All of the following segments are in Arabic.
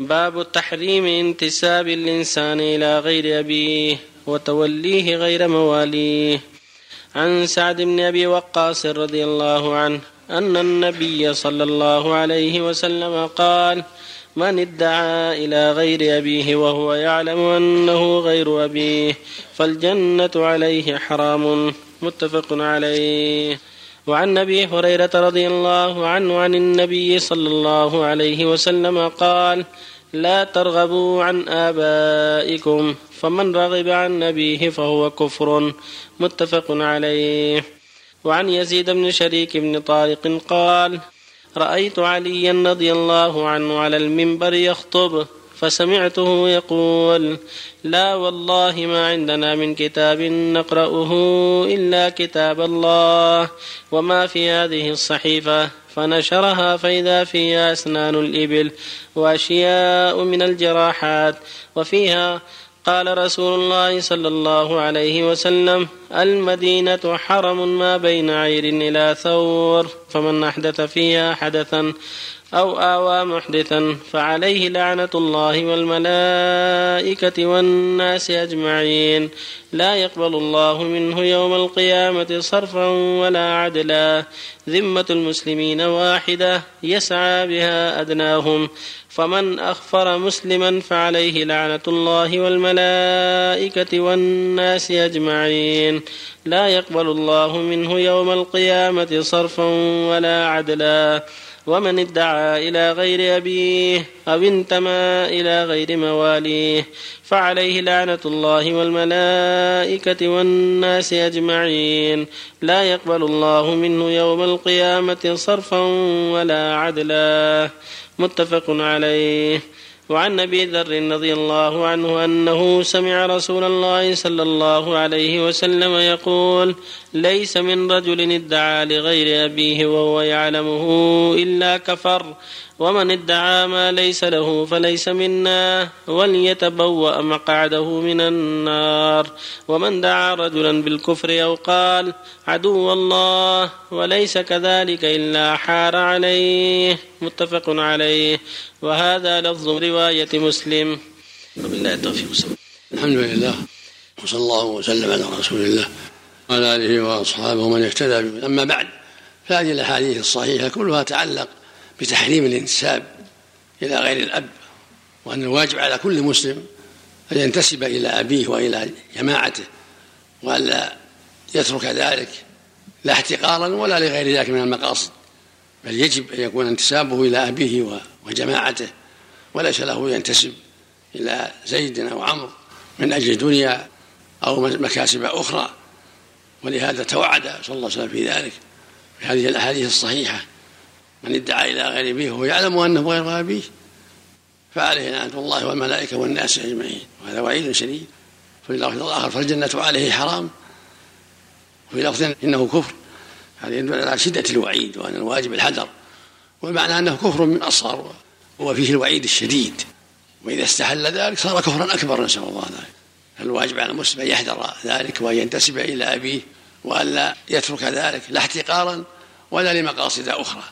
باب التحريم انتساب الإنسان إلى غير أبيه وتوليه غير مواليه. عن سعد بن أبي وقاص رضي الله عنه أن النبي صلى الله عليه وسلم قال من ادعى إلى غير أبيه وهو يعلم أنه غير أبيه فالجنة عليه حرام. متفق عليه. وعن أبي هريرة رضي الله عنه عن النبي صلى الله عليه وسلم قال لا ترغبوا عن آبائكم فمن رغب عن أبيه فهو كفر. متفق عليه. وعن يزيد بن شريك بن طارق قال رأيت عليا رضي الله عنه على المنبر يخطب فسمعته يقول لا والله ما عندنا من كتاب نقرأه إلا كتاب الله وما في هذه الصحيفة فنشرها فإذا فيها أسنان الإبل وأشياء من الجراحات. وفيها قال رسول الله صلى الله عليه وسلم المدينة حرم ما بين عير إلى ثور فمن أحدث فيها حدثا أو آوى محدثا فعليه لعنة الله والملائكة والناس أجمعين. لا يقبل الله منه يوم القيامة صرفا ولا عدلا. ذمة المسلمين واحدة يسعى بها أدناهم. فمن أخفر مسلما فعليه لعنة الله والملائكة والناس أجمعين. لا يقبل الله منه يوم القيامة صرفا ولا عدلا. ومن ادعى إلى غير أبيه أو انتمى إلى غير مواليه فعليه لعنة الله والملائكة والناس أجمعين. لا يقبل الله منه يوم القيامة صرفا ولا عدلا. متفق عليه. وعن أبي ذر رضي الله عنه أنه سمع رسول الله صلى الله عليه وسلم يقول ليس من رجل ادعى لغير أبيه وهو يعلمه إلا كفر ومن ادعى ما ليس له فليس منا وليتبوأ مقعده من النار. ومن دعا رجلا بالكفر أو قال عدو الله وليس كذلك إلا حار عليه. متفق عليه. وهذا لفظ رواية مسلم. وبالله التوفيق. الحمد لله. وصلى الله وسلم على رسول الله وعلى آله وأصحابه ومن اهتدى أما بعد فهذه الأحاديث الصحيحة كلها تعلق بتحريم الانتساب إلى غير الأب وأن الواجب على كل مسلم أن ينتسب إلى أبيه وإلى جماعته وألا يترك ذلك لا احتقارا ولا لغير ذلك من المقاصد بل يجب أن يكون انتسابه إلى أبيه وجماعته وليس له ينتسب إلى زيد أو عمرو من أجل دنيا أو مكاسب أخرى. ولهذا توعد صلى الله عليه وسلم في ذلك في هذه الأحاديث الصحيحة من ادعى إلى غير أبيه وهو يعلم أنه غير أبيه فعليه لعنة الله والملائكة والناس أجمعين. وهذا وعيد شديد. في اللفظ الآخر فالجنة عليه حرام. وفي لفظ إنه كفر. هذا يدل على شدة الوعيد وأن الواجب الحذر. والمعنى أنه كفر من أصغر وفيه الوعيد الشديد. وإذا استحل ذلك صار كفرا أكبر نسأل الله ذلك. الواجب على المسلم أن يحذر ذلك وأن ينتسب إلى أبيه وألا يترك ذلك لا احتقارا ولا لمقاصد أخرى.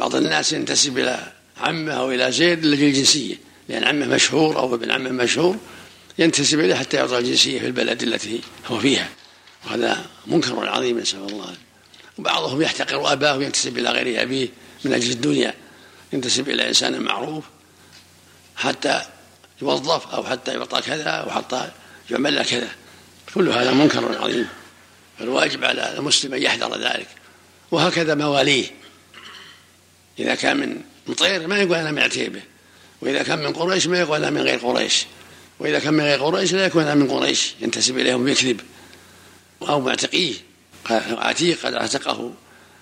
بعض الناس ينتسب إلى عمه أو إلى زيد لأجل الجنسية لأن عمه مشهور أو ابن عمه مشهور ينتسب إليه حتى يعطى الجنسية في البلد التي هو فيها. وهذا منكر عظيم نسأل الله. وبعضهم يحتقر أباه وينتسب إلى غير أبيه من أجل الدنيا. ينتسب إلى إنسان معروف حتى يوظف أو حتى يعطى كذا أو حتى يعمل له كذا. كل هذا منكر عظيم. فالواجب على المسلم أن يحذر ذلك. وهكذا مواليه. إذا كان من مطير ما يقول أنا من عتيبة وإذا كان من قريش ما يقول أنا من غير قريش. وإذا كان من غير قريش لا يكون أنا من قريش. ينتسب إليهم ويكذب. أو معتقيه عتيق قد اعتقه.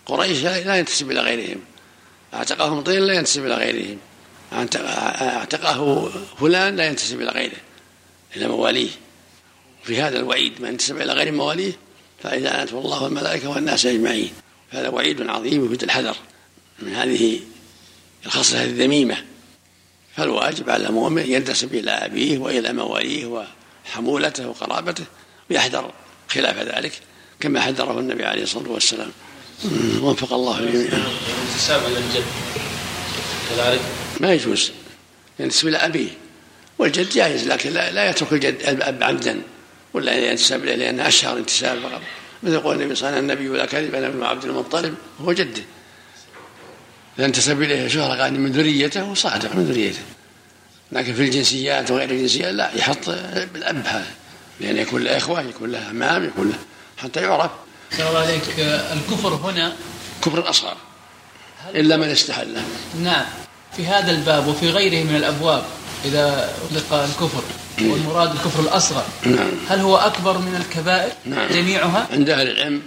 قريش لا ينتسب إلى غيرهم. اعتقه مطير لا ينتسب إلى غيرهم. اعتقه فلان لا ينتسب إلى غيره. إلى مواليه. في هذا الوعيد من انتسب إلى غير مواليه فإذا أنت الله والملائكة والناس أجمعين. هذا وعيد عظيم يفيد الحذر. من هذه الخصلة الذميمة. فالواجب على المؤمن ينتسب إلى أبيه وإلى مواليه وحمولته وقرابته ويحذر خلاف ذلك كما حذره النبي عليه الصلاة والسلام؟ وفق الله الجميع. الانتساب إلى الجد كذلك؟ ما يجوز. ينتسب إلى أبيه. والجد جائز لكن لا, لا يترك الجد الأب عمدا ولا ينتسب إليه لأنه أشهر انتساب فقط. مثل يقول النبي صلى الله عليه وسلم النبي ولا كذب أنا ابن عبد المطلب هو جده إذا انتسب إليه شهرة قال من ذريته وصادق من ذريته. لكن في الجنسيات وغير الجنسيات لا يحط بالأب هذا. لأن يكون له إخوة يكون له أمام يكون له حتى يعرف. الله عليك. الكفر هنا كفر أصغر إلا من استحله نعم. في هذا الباب وفي غيره من الأبواب إذا أطلق الكفر والمراد الكفر الأصغر نعم. هل هو أكبر من الكبائر نعم. جميعها؟ عند أهل العلم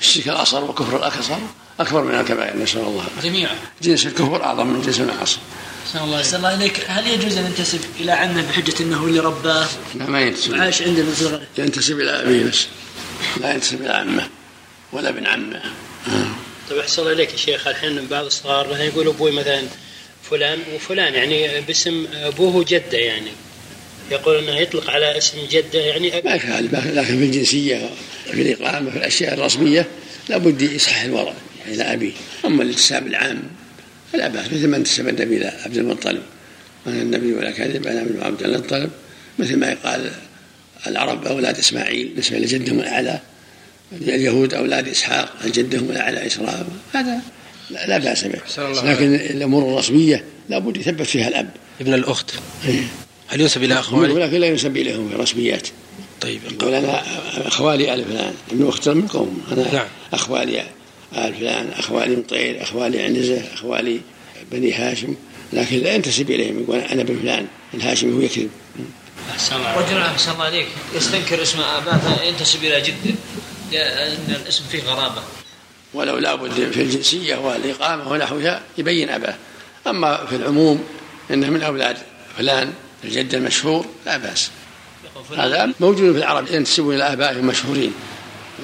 الشرك الأصغر وكفر الأكثر أكبر من الكبائر نسأل الله. جميعا. جنس الكفر أعظم من جنس العصر أحسن الله. أحسن الله إليك. هل يجوز أن ينتسب إلى عمه بحجة أنه اللي رباه لا ما ينتسب. وعاش عنده من صغره ينتسب إلى أبيه بس. لا ينتسب إلى عمه ولا ابن عمه. طيب أحسن الله إليك يا شيخ. الحين بعض الصغار مثلا يقول أبوي مثلا فلان وفلان يعني باسم أبوه وجده يعني. يقول إنه يطلق على اسم جدة يعني ما يخالف لكن في الجنسية في الإقامة في الأشياء الرسمية لابد يصحح الورع يعني إلى أبيه. أما الانتساب العام فلا بأس. مثل ما انتسب النبي إلى عبد المطلب. أنا النبي ولا كذب أنا ابن عبد المطلب. مثل ما يقال العرب أولاد إسماعيل نسبه لجدهم الأعلى. اليهود أولاد إسحاق جدهم الأعلى اسراء هذا لا, لا بأس به. لكن الأمور الرسمية لابد يثبت فيها الأب. ابن الأخت. إيه. هل ينسب إلى أخوانه؟ ولكن لا ينسب إليهم في الرسميات طيب. يقول أنا أخوالي آل فلان ابن اخت من قوم. أنا نعم. أخوالي آل فلان أخوالي مطير أخوالي عنزة أخوالي بني هاشم. لكن لا ينتسب إليهم يقول أنا ابن فلان الهاشمي هو يكذب. رجل أحسن الله عليك. يستنكر اسم أباه فينتسب إلى جده لأن الاسم فيه غرابة. ولو لابد في الجنسية والإقامة ونحوها يبين آباه. أما في العموم إنه من أولاد فلان الجد المشهور لا بأس. هذا موجود في العرب ينتسبون إلى ابائهم مشهورين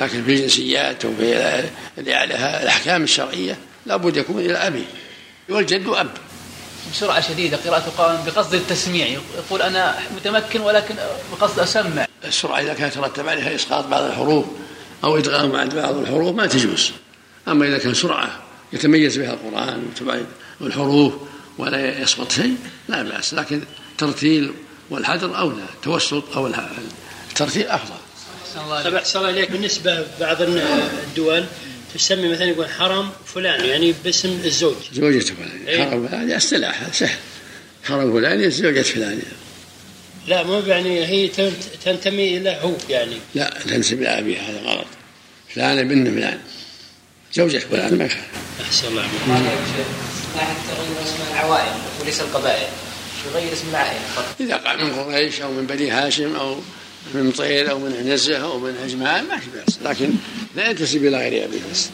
لكن في الجنسيات وفي الأحكام الشرعية لابد يكون إلى ابيه والجد أب. بسرعة شديدة قراءة القرآن بقصد التسميع. يقول أنا متمكن ولكن بقصد أسمع. السرعة إذا كان يترتب عليها إسقاط بعض الحروف أو إدغام بعد بعض الحروف ما تجوز. أما إذا كان سرعة يتميز بها القرآن وتبعد الحروف ولا يسقط شيء لا بأس. لكن ترتيل والحذر اولى التوسط أو الح- الترتيل أفضل. أحسن الله طيب عليك. احسن الله اليك بالنسبة بعض الدول تسمي مثلا يقول حرم فلان يعني باسم الزوج. زوجة فلان. إيه. حرم فلان اصطلاح هذا سهل. حرم فلان زوجة فلان. لا مو يعني هي تنت- تنتمي إلى هو يعني. لا تنسب إلى ابيها هذا غلط. فلان بن فلان. زوجة فلان ما يخالف أحسن الله عليك. ناحية تغيير اسم العوائل وليس القبائل. يغير اسم العائلة فقط. إذا قال من قريش أو من بني هاشم أو من طير أو من عنزة أو من عجمان ما في بأس. لكن لا ينتسب إلى غير أبيه بس